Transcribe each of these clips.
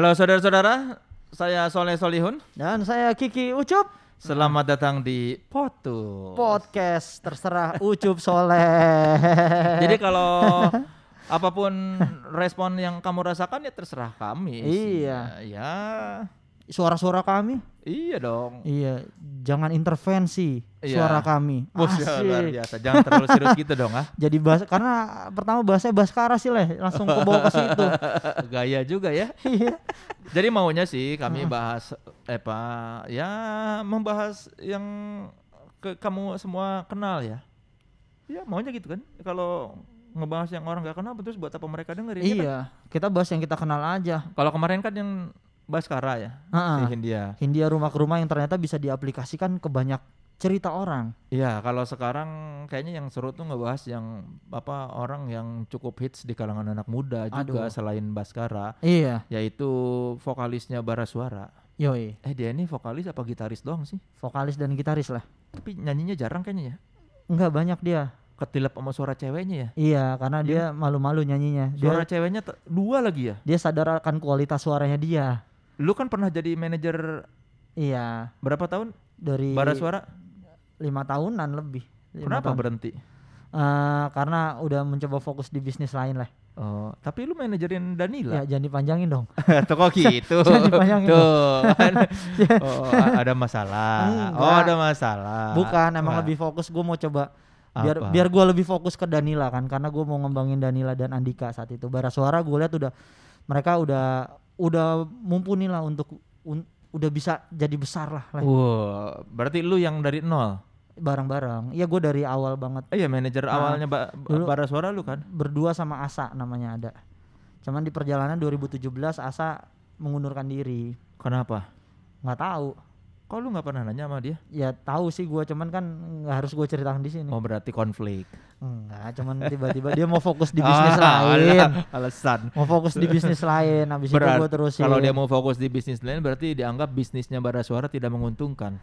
Halo saudara-saudara, saya Soleh Solihun. Dan saya Kiki Ucup. Selamat datang di Potu. Podcast terserah Ucup Soleh. Jadi kalau apa pun respon yang kamu rasakan ya terserah kami. Iya. Ya, Suara-suara kami? iya dong. Iya, jangan intervensi Iya. suara kami. Bos ya, luar biasa. Jangan terlalu serius gitu dong ah. Jadi bahasa karena pertama bahasanya Baskara sih leh, langsung ke bawah ke situ. Gaya juga ya. Iya. Jadi maunya sih kami bahas eh apa ya membahas yang ke, kamu semua kenal ya. Ya maunya gitu kan. Kalau ngebahas yang orang gak kenal terus buat apa mereka dengerin ya kan? iya, kita bahas yang kita kenal aja. Kalau kemarin kan yang Baskara ya, Ha-ha. si Hindia. Hindia rumah ke rumah yang ternyata bisa diaplikasikan ke banyak cerita orang. Iya, kalau sekarang kayaknya yang seru tuh ngebahas yang apa orang yang cukup hits di kalangan anak muda juga Aduh. selain Baskara, Iya, yaitu vokalisnya Bara Suara. yoi. Eh dia ini vokalis apa gitaris doang sih? Vokalis dan gitaris lah. Tapi nyanyinya jarang kayaknya ya. Enggak banyak dia. Ketilap sama suara ceweknya ya. Iya, karena dia malu-malu nyanyinya. Dia Suara ceweknya dua lagi ya. dia sadar akan kualitas suaranya dia. Lu kan pernah jadi manajer Iya, berapa tahun? dari Bara Suara. lima tahunan lebih. Lima Kenapa tahun. berhenti? Eh, karena udah mencoba fokus di bisnis lain lah. Oh, tapi lu manajerin Danila. Ya jangan dipanjangin dong. Tuh kok gitu. Jangan dipanjangin Tuh. kan. oh, ada masalah. Oh, Enggak. ada masalah. Bukan, emang Wah, lebih fokus. Gue mau coba biar Apa? biar gue lebih fokus ke Danila kan, karena gue mau ngembangin Danila dan Andika saat itu. Bara suara gue lihat udah mereka udah udah mumpuni lah untuk un- udah bisa jadi besar lah, lah Wah, berarti lu yang dari nol. bareng-bareng. Iya gue dari awal banget Eh, iya manajer Ah, awalnya ba dulu- Bara Suara lu kan? berdua sama Asa namanya ada. Cuman di perjalanan 2017 Asa mengundurkan diri. Kenapa? nggak tahu. Kok lu nggak pernah nanya sama dia? Ya tahu sih gua cuman kan nggak harus gue ceritakan di sini. Oh, berarti konflik. Enggak, cuman tiba-tiba dia mau fokus di bisnis Ah, lain. ala- Alasan. Mau fokus di bisnis lain, habis itu Berat- gue terusin. Kalau dia mau fokus di bisnis lain berarti dianggap bisnisnya Bara Suara tidak menguntungkan.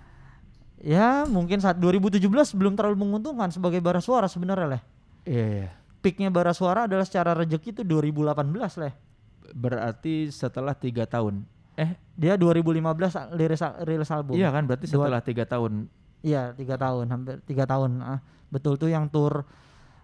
Ya mungkin saat 2017 belum terlalu menguntungkan sebagai bara suara sebenarnya lah. Iya, iya. Peaknya bara suara adalah secara rezeki itu 2018 lah. Berarti setelah tiga tahun. Eh, Dia 2015 rilis, rilis album. iya kan? Berarti setelah tiga tahun. Iya tiga tahun, hampir tiga tahun. Ah, betul tuh yang tour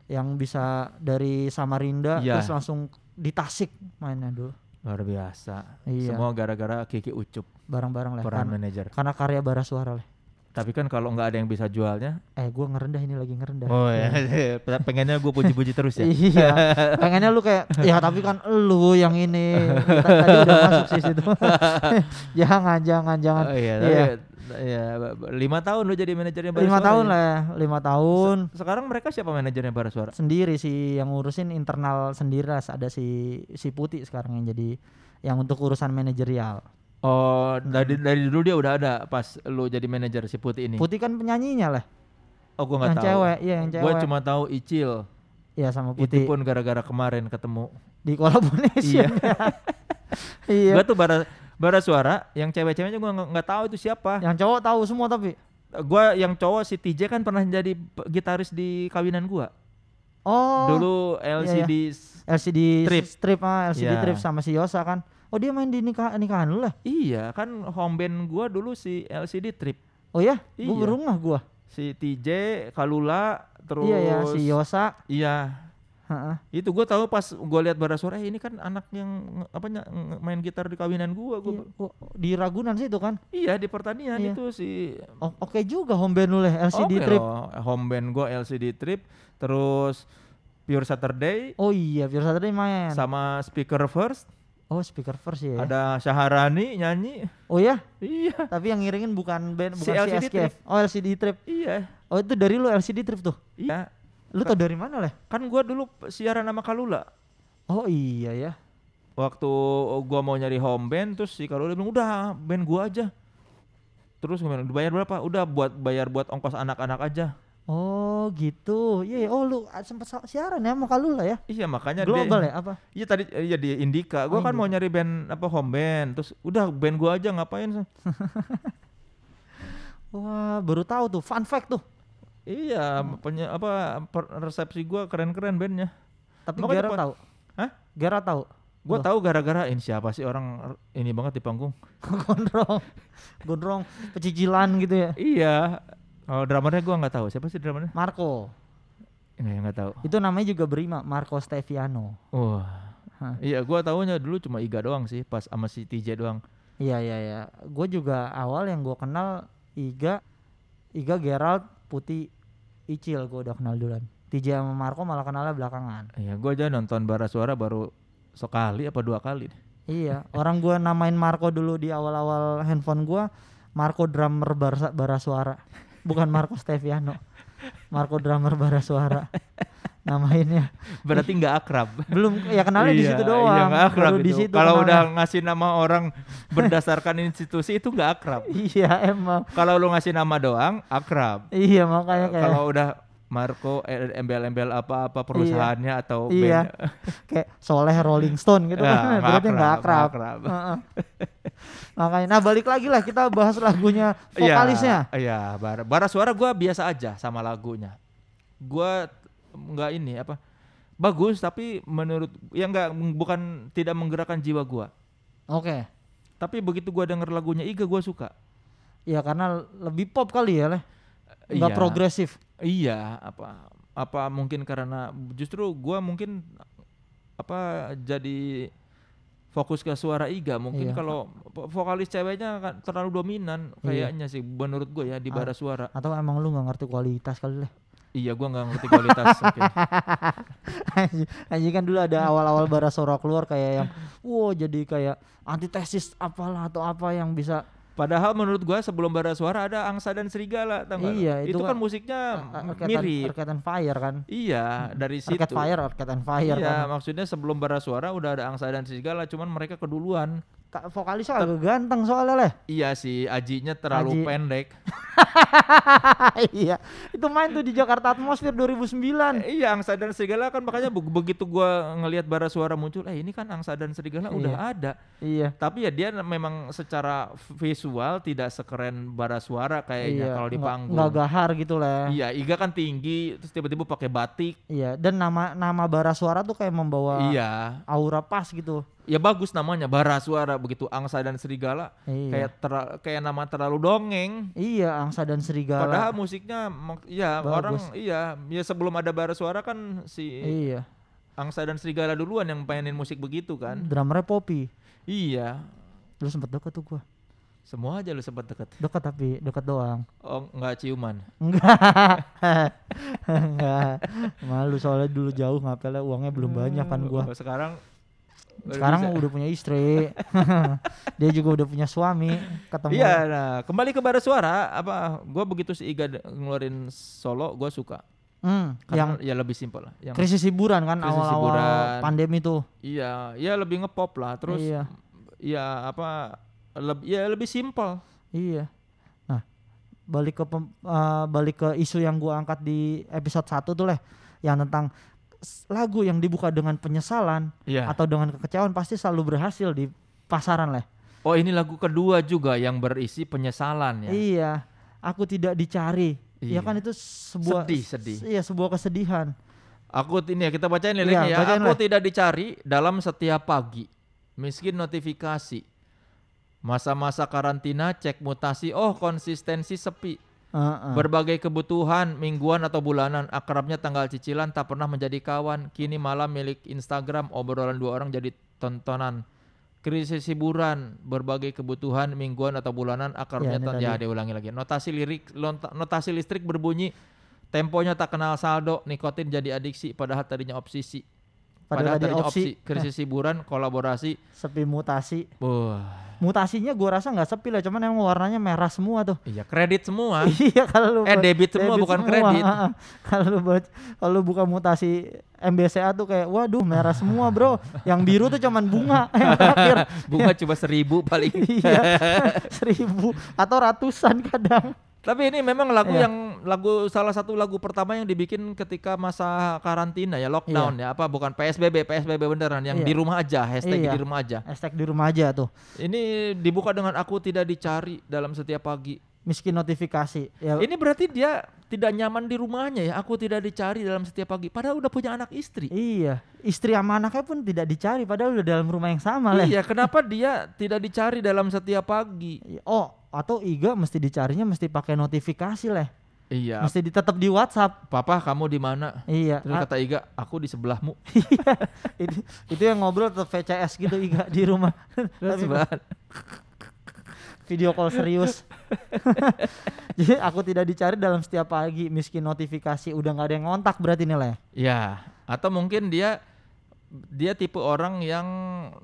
yang bisa dari Samarinda Iya. terus langsung di Tasik mainnya dulu. Luar biasa. Iya. Semua gara-gara Kiki Ucup, Bareng-bareng lah. peran Karena, manajer. karena karya bara suara lah. Tapi kan kalau nggak ada yang bisa jualnya, Eh gua ngerendah ini lagi ngerendah. oh ya, pengennya gue puji-puji terus ya. Iya, pengennya lu kayak ya tapi kan lu yang ini Ta- tadi udah masuk sih situ. jangan, jangan, jangan. Oh iya, Iya. tapi ya, lima tahun lu jadi manajernya Bara lima Suara tahun ya? lah, ya, lima tahun Sekarang mereka siapa manajernya Bara Suara? sendiri sih yang ngurusin internal sendiri lah. Ada si si Putih sekarang yang jadi yang untuk urusan manajerial. Oh, dari dari dulu dia udah ada pas lu jadi manajer si Putih ini. Putih kan penyanyinya lah, oh, gua nggak tahu. cewek, iya yang Gue cewek. cuma tahu Icil. Iya sama Itu Putih pun gara-gara kemarin ketemu. di collaboration. iya. Gua tuh bara bara suara yang cewek-ceweknya gua nggak nggak tahu itu siapa. Yang cowok tahu semua tapi. Gua yang cowok si TJ kan pernah jadi gitaris di kawinan gua. Oh. Dulu LCD s- LCD Trip. strip ah LCD Iya. trip sama si Yosa kan. Oh dia main di nikah nikahan lu lah. Iya, kan home band gua dulu si LCD Trip. Oh ya, Iya. gua baru ngeh gua. Si TJ, Kalula, terus Iya ya si Yosa. Iya. Heeh. Itu gua tahu pas gua lihat bara suara eh, ini kan anak yang apa main gitar di kawinan gua. Iya, gua gua- di Ragunan situ kan. Iya di pertanian Iya. itu si O- Oke juga home band lu lah LCD Oke trip. loh, home band gua LCD Trip, terus Pure Saturday Oh iya, Pure Saturday main. sama Speaker First, oh speaker first ya. ada Syaharani nyanyi. Oh ya, Iya, tapi yang ngiringin bukan band Si bukan si, LCD SKF. Oh LCD trip. iya, Oh itu dari lu LCD trip tuh. iya. Lu tau dari mana lah? Kan gua dulu siaran sama Kalula. Oh iya ya. Waktu gua mau nyari home band, terus si Kalula bilang udah band gua aja. Terus gua bilang dibayar berapa? Udah buat bayar buat ongkos anak-anak aja. Oh gitu. Iya, oh lu ah, sempet sa- siaran ya sama Kalula ya? Iya makanya Global dia, ya apa? Iya tadi iya di Indika. Gua Oh, kan mau nyari band apa home band, terus udah band gua aja ngapain? Wah, baru tahu tuh. Fun fact tuh. Iya, Hmm. apa per- resepsi gua keren-keren bandnya. Tapi Makanya pas- tahu. Hah? Gera tahu. Gue Loh. tahu gara-gara ini siapa sih orang ini banget di panggung. gondrong gondrong pecicilan gitu ya Iya. Kalau dramernya gue nggak tahu. Siapa sih dramernya? Marco Nggak, nggak tahu. itu namanya juga berima Marco Steviano Wah. Hah. Iya, gue tahunya dulu cuma Iga doang sih, pas sama si TJ doang. iya iya iya gue juga awal yang gue kenal Iga Iga Gerald Putih Icil gue udah kenal duluan TJ sama Marco malah kenalnya belakangan Iya, gue aja nonton Bara Suara baru sekali apa dua kali. Iya, orang gua namain Marco dulu di awal-awal handphone gua Marco drummer bara, bara suara. Bukan Marco Steviano. Marco drummer bara suara. Namainnya. Berarti nggak akrab. Belum ya kenalnya di Iya, situ iya, doang. nggak akrab Baru di itu. situ. Kalau udah ngasih nama orang berdasarkan institusi itu nggak akrab. Iya, emang. Kalau lu ngasih nama doang, akrab. Iya, makanya kayak Kalau udah Marco eh, embel-embel apa-apa perusahaannya atau Iya. band. kayak Soleh Rolling Stone gitu Ya, kan. Berarti nggak akrab, akrab. Heeh. Makanya nah balik lagi lah kita bahas lagunya Iya, vokalisnya. Iya, bara, bara suara gua biasa aja sama lagunya. Gua nggak ini apa bagus tapi menurut ya nggak bukan tidak menggerakkan jiwa gua. Oke. Tapi begitu gua denger lagunya Iga gua suka. Ya karena lebih pop kali ya, Leh. Nggak Iya. progresif. Iya, apa apa mungkin karena justru gua mungkin apa jadi fokus ke suara Iga mungkin Iya. kalau vo- vokalis ceweknya kan terlalu dominan Iya. kayaknya sih menurut gue ya di Ah. bara suara. Atau emang lu nggak ngerti kualitas kali Leh. Iya, gua nggak ngerti kualitas. Anjing anjing kan dulu ada awal-awal bara suara keluar kayak yang wow jadi kayak antitesis apalah atau apa yang bisa Padahal menurut gua sebelum bara suara ada angsa dan serigala, tau nggak? Iya, itu, itu kan kan, musiknya and- mirip. Arcade and Fire kan Iya, dari situ. Arcade Fire Arcade and Fire iya, kan maksudnya sebelum bara suara udah ada angsa dan serigala, cuman mereka keduluan. Ka- vokalisnya agak ganteng soalnya leh Iya sih, ajinya terlalu Aji. pendek. iya itu main tuh di Jakarta Atmosphere 2009 Eh, iya, angsa dan serigala kan makanya be- begitu gua ngelihat bara suara muncul, eh ini kan angsa dan serigala udah Iya. ada. iya Tapi ya dia memang secara visual tidak sekeren bara suara kayaknya iya kalau di panggung. nggak gahar gitu leh Iya, Iga kan tinggi, terus tiba-tiba pakai batik. iya dan nama nama bara suara tuh kayak membawa Iya, aura pas gitu ya bagus namanya bara suara begitu angsa dan serigala iya kayak tera- kayak nama terlalu dongeng. iya angsa dan serigala Padahal musiknya ya Bagus. orang iya ya sebelum ada bara suara kan si iya angsa dan serigala duluan yang mainin musik begitu kan. drummernya Poppy Iya, dulu sempet deket tuh gua semua aja lu sempat deket. deket tapi deket doang Oh nggak ciuman. Enggak. Enggak. Malu soalnya dulu jauh ngapelnya uangnya belum banyak kan gua. Oh, sekarang Sekarang bisa. udah punya istri. Dia juga udah punya suami. Ketemu. Iya, nah kembali ke bara suara apa? Gua begitu si Iga ngeluarin solo, gua suka. Hmm, yang ya lebih simpel lah. Yang krisis hiburan kan Krisis awal-awal hiburan. pandemi tuh. Iya, ya lebih ngepop lah. Terus Iya. ya apa? Lebih ya lebih simpel. Iya. Nah, balik ke pem- eh, balik ke isu yang gua angkat di episode 1 tuh leh yang tentang lagu yang dibuka dengan penyesalan Iya. atau dengan kekecewaan pasti selalu berhasil di pasaran leh. Oh ini lagu kedua juga yang berisi penyesalan ya. Iya, aku tidak dicari. Iya. Ya kan itu sebuah Sedih, sedih. Iya, sebuah kesedihan. Aku ini ya kita bacain liriknya Iya, ya. bacain Aku lah. tidak dicari dalam setiap pagi. Miskin notifikasi. Masa-masa karantina cek mutasi. Oh konsistensi sepi. Berbagai kebutuhan mingguan atau bulanan akrabnya tanggal cicilan tak pernah menjadi kawan. Kini malam milik Instagram obrolan dua orang jadi tontonan. Krisis hiburan, berbagai kebutuhan mingguan atau bulanan akrabnya Ya, ya diulangi lagi. Notasi lirik notasi listrik berbunyi temponya tak kenal saldo, nikotin jadi adiksi padahal tadinya obsesi. Padahal tadi tadinya opsi. krisis hiburan, kolaborasi. sepi mutasi. Wah, Mutasinya gua rasa nggak sepi lah, cuman emang warnanya merah semua tuh. iya kredit semua. iya kalau lu Eh, debit semua, bukan kredit. Heeh. Kalau lu buat kalau lu buka mutasi MBCA tuh kayak waduh merah semua, Bro. Yang biru tuh cuman bunga yang terakhir. Bunga cuma seribu paling. iya. Seribu atau ratusan kadang. Tapi ini memang lagu Iya. yang lagu salah satu lagu pertama yang dibikin ketika masa karantina ya lockdown ya apa bukan PSBB PSBB beneran yang Iya. di rumah aja hashtag Iya. di rumah aja. Hashtag di rumah aja tuh. Ini dibuka dengan aku tidak dicari dalam setiap pagi. Miskin notifikasi. Ya, Ini berarti dia tidak nyaman di rumahnya ya. Aku tidak dicari dalam setiap pagi. Padahal udah punya anak istri. Iya, istri sama anaknya pun tidak dicari padahal udah dalam rumah yang sama lah. Iya, kenapa dia tidak dicari dalam setiap pagi? Oh, atau Iga mesti dicarinya mesti pakai notifikasi lah. Iya. Mesti tetap di WhatsApp. Papa, kamu di mana? Iya. Terus kata Iga, aku di sebelahmu. itu, itu yang ngobrol tetap VCS gitu Iga di rumah. Terus Tapi banget. video call serius. Jadi aku tidak dicari dalam setiap pagi miskin notifikasi udah nggak ada yang ngontak berarti nih lah. Ya, atau mungkin dia dia tipe orang yang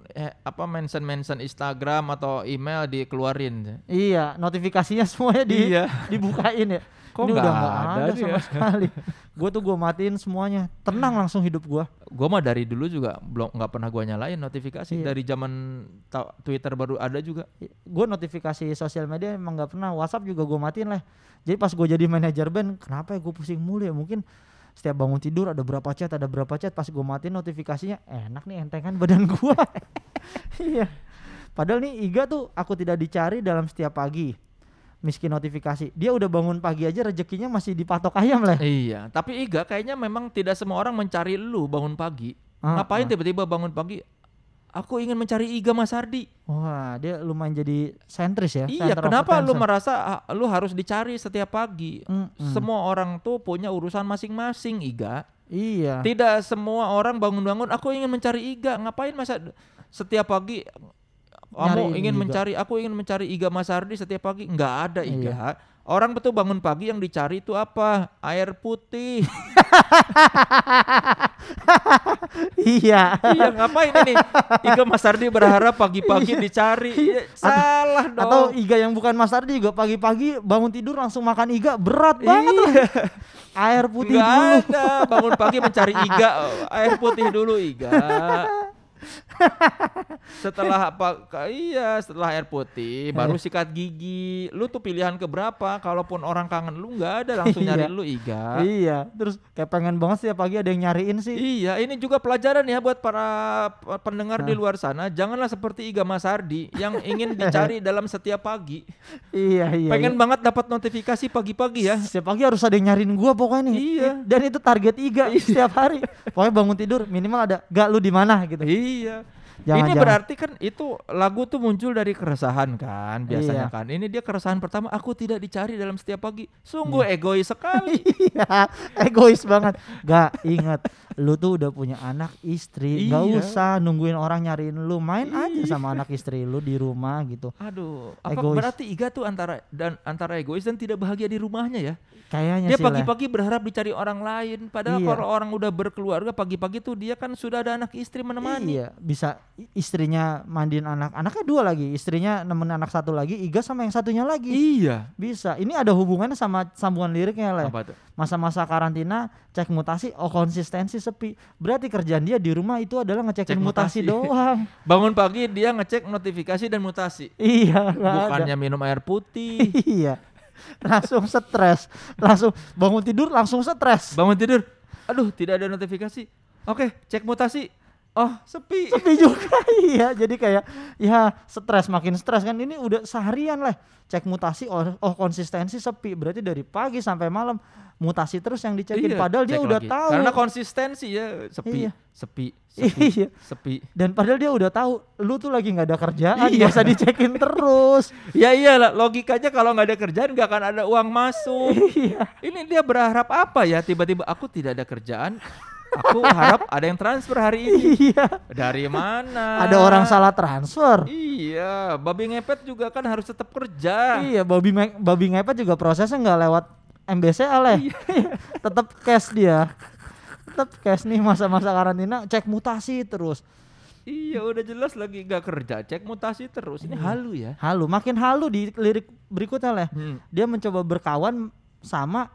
eh, apa mention mention Instagram atau email dikeluarin. Iya, notifikasinya semuanya di Iya. dibukain ya. Kok Ini udah nggak ada ada, dia? sama sekali. gue tuh gue matiin semuanya. Tenang langsung hidup gua. Gua mah dari dulu juga belum nggak pernah gua nyalain notifikasi Iya. dari zaman Twitter baru ada juga. Gue notifikasi sosial media emang nggak pernah. WhatsApp juga gue matiin lah. Jadi pas gue jadi manajer band, kenapa ya gue pusing mulu ya? Mungkin setiap bangun tidur ada berapa chat, ada berapa chat. Pas gue matiin notifikasinya, enak nih entengan badan gua. iya. Padahal nih Iga tuh aku tidak dicari dalam setiap pagi. Miskin notifikasi. Dia udah bangun pagi aja rezekinya masih dipatok ayam lah. Iya, tapi Iga kayaknya memang tidak semua orang mencari lu bangun pagi. Ah, Ngapain ah. tiba-tiba bangun pagi? Aku ingin mencari Iga Mas Ardi. Wah, dia lumayan jadi sentris ya. Iya, kenapa lu merasa ah, lu harus dicari setiap pagi? Mm-mm. Semua orang tuh punya urusan masing-masing, Iga. Iya. Tidak semua orang bangun-bangun aku ingin mencari Iga. Ngapain masa setiap pagi kamu ingin Iga. mencari aku ingin mencari Iga Mas Ardi setiap pagi? Nggak ada Iya. Orang betul bangun pagi yang dicari itu apa? Air putih. iya. iya, ngapain ini? Iga Mas Ardi berharap pagi-pagi dicari. Ya, salah dong. Iya. Atau Iga yang bukan Mas Ardi juga pagi-pagi bangun tidur langsung makan Iga berat banget lah. iya. Air putih Nggak dulu. ada. Bangun pagi mencari Iga. Air putih dulu Iga. setelah apa iya setelah air putih baru sikat gigi lu tuh pilihan keberapa kalaupun orang kangen lu nggak ada langsung Iya. nyari lu iga Iya, terus kayak pengen banget setiap pagi ada yang nyariin sih. Iya, ini juga pelajaran ya buat para pendengar di Hah. luar sana. Janganlah seperti Iga Mas Ardi yang ingin dicari dalam setiap pagi. Iya, iya. Pengen iya. banget dapat notifikasi pagi-pagi ya. Setiap pagi harus ada yang nyariin gua pokoknya nih. Iya. Dan itu target Iga setiap hari. Pokoknya bangun tidur minimal ada gak lu di mana gitu. Iya. Jangan, ini jangan. berarti kan itu lagu tuh muncul dari keresahan kan biasanya Iya. kan. Ini dia keresahan pertama aku tidak dicari dalam setiap pagi. Sungguh egois sekali. Iya, egois banget. Gak inget, lu tuh udah punya anak istri, Iya. usah nungguin orang nyariin lu, main aja Iya. sama anak istri lu di rumah gitu. Aduh, apa Egois. berarti Iga tuh antara dan antara egois dan tidak bahagia di rumahnya ya? Kayaknya Dia pagi-pagi berharap dicari orang lain, padahal Iya. kalau orang udah berkeluarga pagi-pagi tuh dia kan sudah ada anak istri menemani. Iya, bisa istrinya mandiin anak, anaknya dua lagi, istrinya nemenin anak satu lagi, Iga sama yang satunya lagi. Iya. Bisa. Ini ada hubungannya sama sambungan liriknya lah. Masa-masa karantina cek mutasi, oh konsistensi sepi. Berarti kerjaan dia di rumah itu adalah ngecekin Cek mutasi, mutasi. doang. Bangun pagi dia ngecek notifikasi dan mutasi. iya, nggak ada. Bukannya minum air putih. iya. Langsung stres. Langsung bangun tidur langsung stres. Bangun tidur. Aduh, tidak ada notifikasi. Oke, cek mutasi. Oh, sepi. Sepi juga iya. Jadi kayak ya stres makin stres kan ini udah seharian lah. Cek mutasi oh, oh konsistensi sepi. Berarti dari pagi sampai malam mutasi terus yang dicekin Iya, padahal dia cek udah lagi. tahu. Karena konsistensi ya, sepi, Iya. sepi, sepi, Iya. sepi. Dan padahal dia udah tahu lu tuh lagi nggak ada kerjaan, Iya. biasa dicekin terus. Ya iyalah, logikanya kalau nggak ada kerjaan nggak akan ada uang masuk. Iya. Ini dia berharap apa ya? Tiba-tiba aku tidak ada kerjaan. Aku harap ada yang transfer hari ini. Iya. Dari mana? Ada orang salah transfer. Iya, babi ngepet juga kan harus tetap kerja. Iya, babi babi ngepet juga prosesnya nggak lewat MBCA lah. Iya. Tetap cash dia. Tetap cash nih masa-masa karantina cek mutasi terus. Iya, udah jelas lagi nggak kerja, cek mutasi terus. Ini Iya. halu ya. Halu, makin halu di lirik berikutnya lah. Hmm. Dia mencoba berkawan sama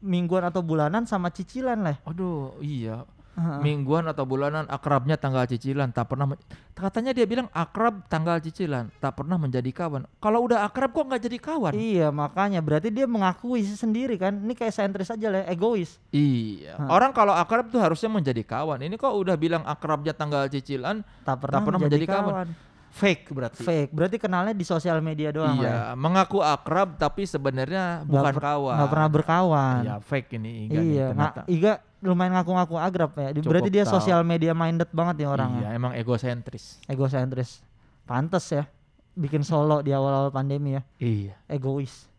mingguan atau bulanan sama cicilan lah. Aduh, iya. Heeh. Mingguan atau bulanan akrabnya tanggal cicilan, tak pernah men- katanya dia bilang akrab tanggal cicilan, tak pernah menjadi kawan. Kalau udah akrab kok nggak jadi kawan? Iya, makanya berarti dia mengakui sendiri kan. Ini kayak sentris aja lah, egois. Iya. Hah. Orang kalau akrab tuh harusnya menjadi kawan. Ini kok udah bilang akrabnya tanggal cicilan, Tak pernah, pernah menjadi, menjadi kawan. kawan. Fake berarti. fake. Berarti kenalnya di sosial media doang lah. ya. Iya, mengaku akrab tapi sebenarnya bukan per- kawan. Nggak pernah berkawan. Iya, fake ini Iga nih iya, ternyata. nga- Iga lumayan ngaku-ngaku agrab ya. Di- Berarti Cukup dia sosial media minded banget nih orangnya. Iya, emang egosentris. Egosentris. Pantes ya. Bikin solo di awal-awal pandemi ya. Iya. Egois.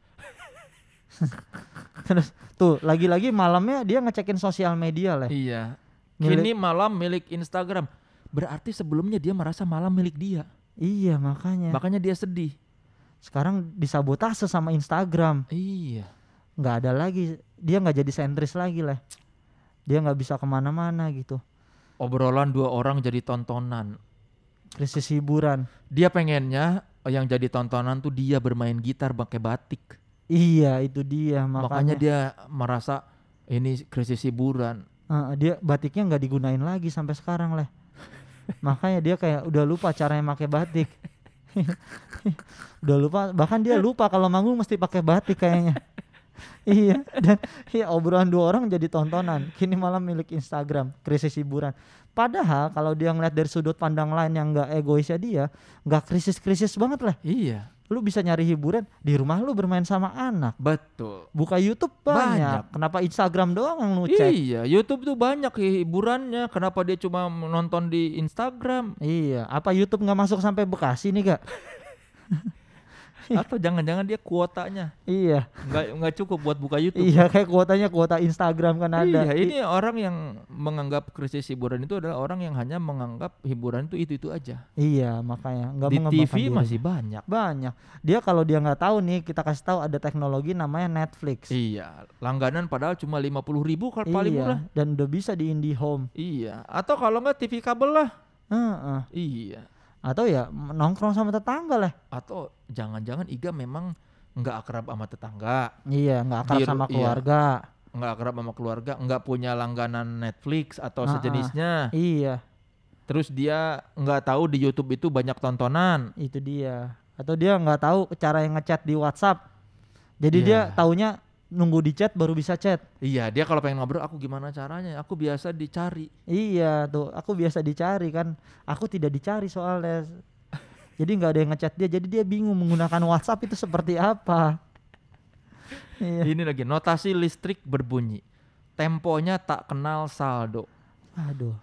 Terus tuh lagi-lagi malamnya dia ngecekin sosial media lah. Iya. Milik- Kini malam milik Instagram. Berarti sebelumnya dia merasa malam milik dia. Iya makanya. Makanya dia sedih. Sekarang disabotase sama Instagram. Iya. nggak ada lagi. Dia nggak jadi sentris lagi lah. Dia nggak bisa ke mana-mana gitu. Obrolan dua orang jadi tontonan. Krisis hiburan. Dia pengennya yang jadi tontonan tuh dia bermain gitar pakai batik. Iya itu dia Makanya, makanya. dia merasa ini krisis hiburan. Eh, dia batiknya nggak digunain lagi sampai sekarang lah. Makanya dia kayak udah lupa caranya pakai batik. udah lupa bahkan dia lupa kalau manggung mesti pakai batik kayaknya. iya dan iya obrolan dua orang jadi tontonan kini malam milik Instagram krisis hiburan padahal kalau dia ngeliat dari sudut pandang lain yang nggak egoisnya dia nggak krisis krisis banget lah Iya. Lu bisa nyari hiburan di rumah lu bermain sama anak Betul. buka YouTube banyak, Banyak. kenapa Instagram doang yang lu cek Iya, YouTube tuh banyak hiburannya. Kenapa dia cuma menonton di Instagram? Iya, apa YouTube nggak masuk sampai Bekasi nih kak? Atau jangan-jangan dia kuotanya Iya, nggak nggak cukup buat buka YouTube? iya kayak kuotanya kuota Instagram kan ada. Iya, ini orang yang menganggap krisis hiburan itu adalah orang yang hanya menganggap hiburan itu itu itu aja. Iya, makanya nggak Di TV diri. masih banyak. banyak. Dia kalau dia nggak tahu nih, kita kasih tahu ada teknologi namanya Netflix. Iya, langganan padahal cuma lima puluh ribu kalau paling iya, murah. dan udah bisa di IndiHome. Iya, atau kalau nggak TV kabel lah. Heeh. Iya, Atau ya nongkrong sama tetangga lah. atau jangan-jangan Iga memang nggak akrab sama tetangga, Iya, nggak akrab Di sama iya. keluarga. nggak akrab sama keluarga, nggak punya langganan Netflix atau Ah, ah. sejenisnya. Iya, Terus dia nggak tahu di YouTube itu banyak tontonan. itu dia. Atau dia nggak tahu cara yang ngechat di WhatsApp. Jadi dia Iya. taunya nunggu di chat baru bisa chat. Iya, dia kalau pengen ngobrol, aku gimana caranya? Aku biasa dicari. Iya tuh, aku biasa dicari kan. Aku tidak dicari soalnya. Jadi nggak ada yang ngechat dia, jadi dia bingung menggunakan WhatsApp itu seperti apa. Iya. Ini lagi notasi listrik berbunyi. Temponya tak kenal saldo. Aduh.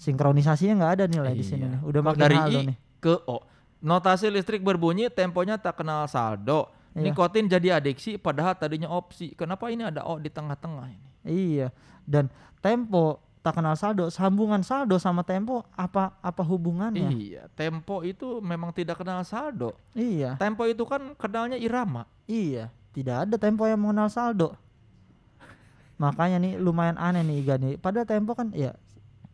Sinkronisasinya nggak ada nilai di sini Iya. nih. Udah makin dari I nih. ke O. Notasi listrik berbunyi, temponya tak kenal saldo. Iya. Nikotin jadi adiksi padahal tadinya opsi. Kenapa ini ada O di tengah-tengah ini? Iya. Dan tempo tak kenal saldo, sambungan saldo sama tempo apa apa hubungannya? Iya, tempo itu memang tidak kenal saldo. Iya. Tempo itu kan kenalnya irama. Iya. Tidak ada tempo yang mengenal saldo. Makanya nih lumayan aneh nih Iga nih. Padahal tempo kan ya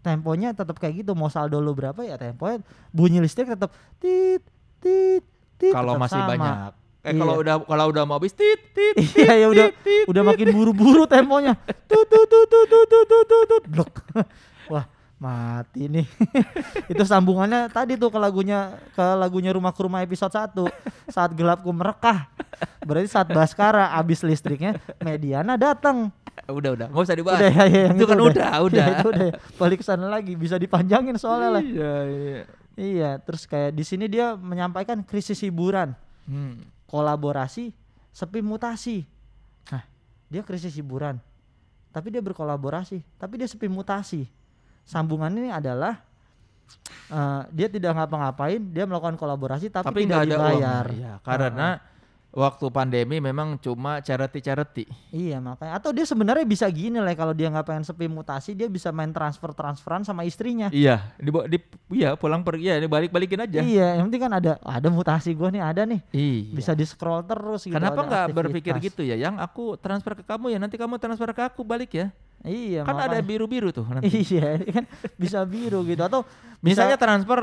temponya tetap kayak gitu. Mau saldo lu berapa ya temponya bunyi listrik tetap tit tit tit. Kalau masih sama. banyak. Eh Iya. kalau udah kalau udah mau habis tit tit. Iya ya udah tit, udah makin buru-buru temponya. Tut tut tut tut tut tut tut tut tut. Blok. Wah, mati nih. Itu sambungannya tadi tuh ke lagunya ke lagunya Rumah ke Rumah episode 1. Saat gelapku merekah. Berarti saat Baskara habis listriknya Mediana datang. udah udah, nggak usah dibahas. Udah ya, ya, Itu kan udah, udah. Ya, itu udah ya. Balik ke sana lagi bisa dipanjangin soalnya lah. Iya, iya. Iya, terus kayak di sini dia menyampaikan krisis hiburan, Hmm. Kolaborasi, sepi mutasi. Nah, dia krisis hiburan. Tapi dia berkolaborasi, tapi dia sepi mutasi. Sambungan ini adalah eh, dia tidak ngapa-ngapain, dia melakukan kolaborasi tapi, Tapi tidak ada dibayar. uang. Iya, karena waktu pandemi memang cuma charity-charity. Iya makanya atau dia sebenarnya bisa gini lah kalau dia nggak pengen sepi mutasi dia bisa main transfer transferan sama istrinya. Iya, di, di iya pulang pergi ya, dibalik-balikin aja. Iya, yang penting kan ada ada mutasi gua nih ada nih Iya. bisa di scroll terus gitu. Kenapa nggak berpikir gitu ya? Yang aku transfer ke kamu ya, nanti kamu transfer ke aku balik ya. Iya kan ada makanya. biru-biru tuh nanti. Iya kan bisa biru gitu atau Misalnya bisa, transfer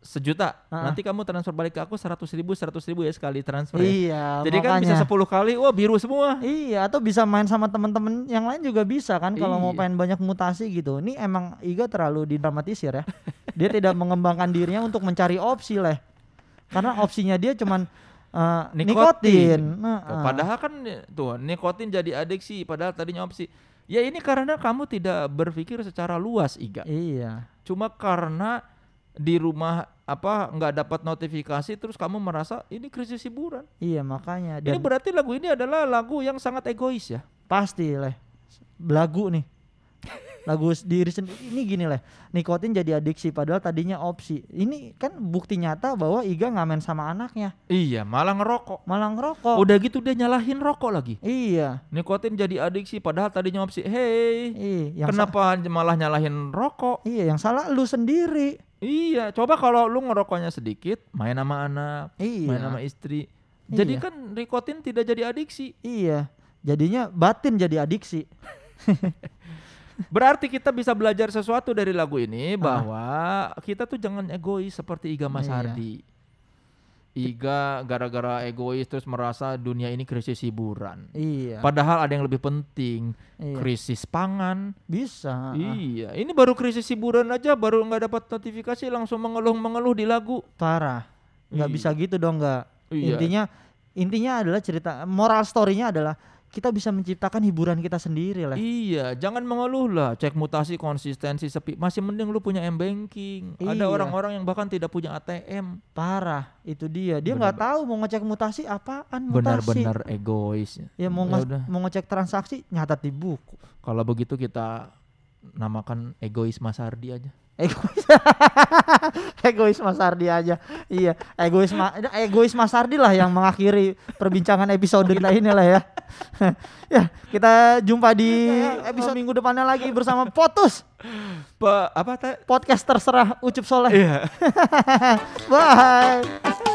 sejuta, Ah. nanti kamu transfer balik ke aku seratus ribu, seratus ribu ya sekali transfer. ya. iya Jadi kan bisa makanya. 10 kali, wah biru semua. Iya atau bisa main sama temen-temen yang lain juga bisa kan kalau mau Iya. pengen banyak mutasi gitu. Ini emang Iga terlalu didramatisir ya. Dia tidak mengembangkan dirinya untuk mencari opsi lah. Karena opsinya dia cuman eh, Nikotin. nikotin. Nah, eh. Padahal kan tuh nikotin jadi adiksi, padahal tadinya opsi. Ya ini karena kamu tidak berpikir secara luas, Iga. Iya. Cuma karena di rumah apa nggak dapat notifikasi terus kamu merasa ini krisis hiburan. Iya makanya Ini dan berarti lagu ini adalah lagu yang sangat egois ya. pasti leh lagu nih lagu diri sendiri ini gini leh nikotin jadi adiksi padahal tadinya opsi ini kan bukti nyata bahwa Iga ngamen sama anaknya Iya, malah ngerokok. malah ngerokok Udah gitu dia nyalahin rokok lagi. iya Nikotin jadi adiksi padahal tadinya opsi. Hey, iya yang sa- kenapa malah nyalahin rokok? iya yang salah lu sendiri Iya, coba kalau lu ngerokoknya sedikit, main sama anak, iya main sama istri. Jadi Iya. kan nikotin tidak jadi adiksi. iya jadinya batin jadi adiksi Berarti kita bisa belajar sesuatu dari lagu ini Ah. bahwa kita tuh jangan egois seperti Iga Mas Iya. Iga gara-gara egois terus merasa dunia ini krisis hiburan. iya Padahal ada yang lebih penting, iya krisis pangan. bisa Iya, ini baru krisis hiburan aja, baru nggak dapat notifikasi langsung mengeluh-mengeluh di lagu. parah nggak Iya. bisa gitu dong nggak Iya. intinya intinya adalah cerita moral storynya adalah kita bisa menciptakan hiburan kita sendiri lah Iya, jangan mengeluh lah. Cek mutasi konsistensi sepi. Masih mending lu punya m banking. Ada Iya. orang-orang yang bahkan tidak punya ATM. parah itu dia dia nggak tahu mau ngecek mutasi apaan mutasi Benar-benar egois. ya mau Ya nge- mau ngecek transaksi nyatat di buku Kalau begitu kita namakan egois Mas Hardi aja. Egois. Egois Mas Ardi aja. Iya egois Ma- egois Mas Ardi lah yang mengakhiri perbincangan episode kita ini lah ya. Ya kita jumpa di episode minggu depannya lagi bersama Potus. Pa, apa podcast terserah Ucup Soleh. Iya. bye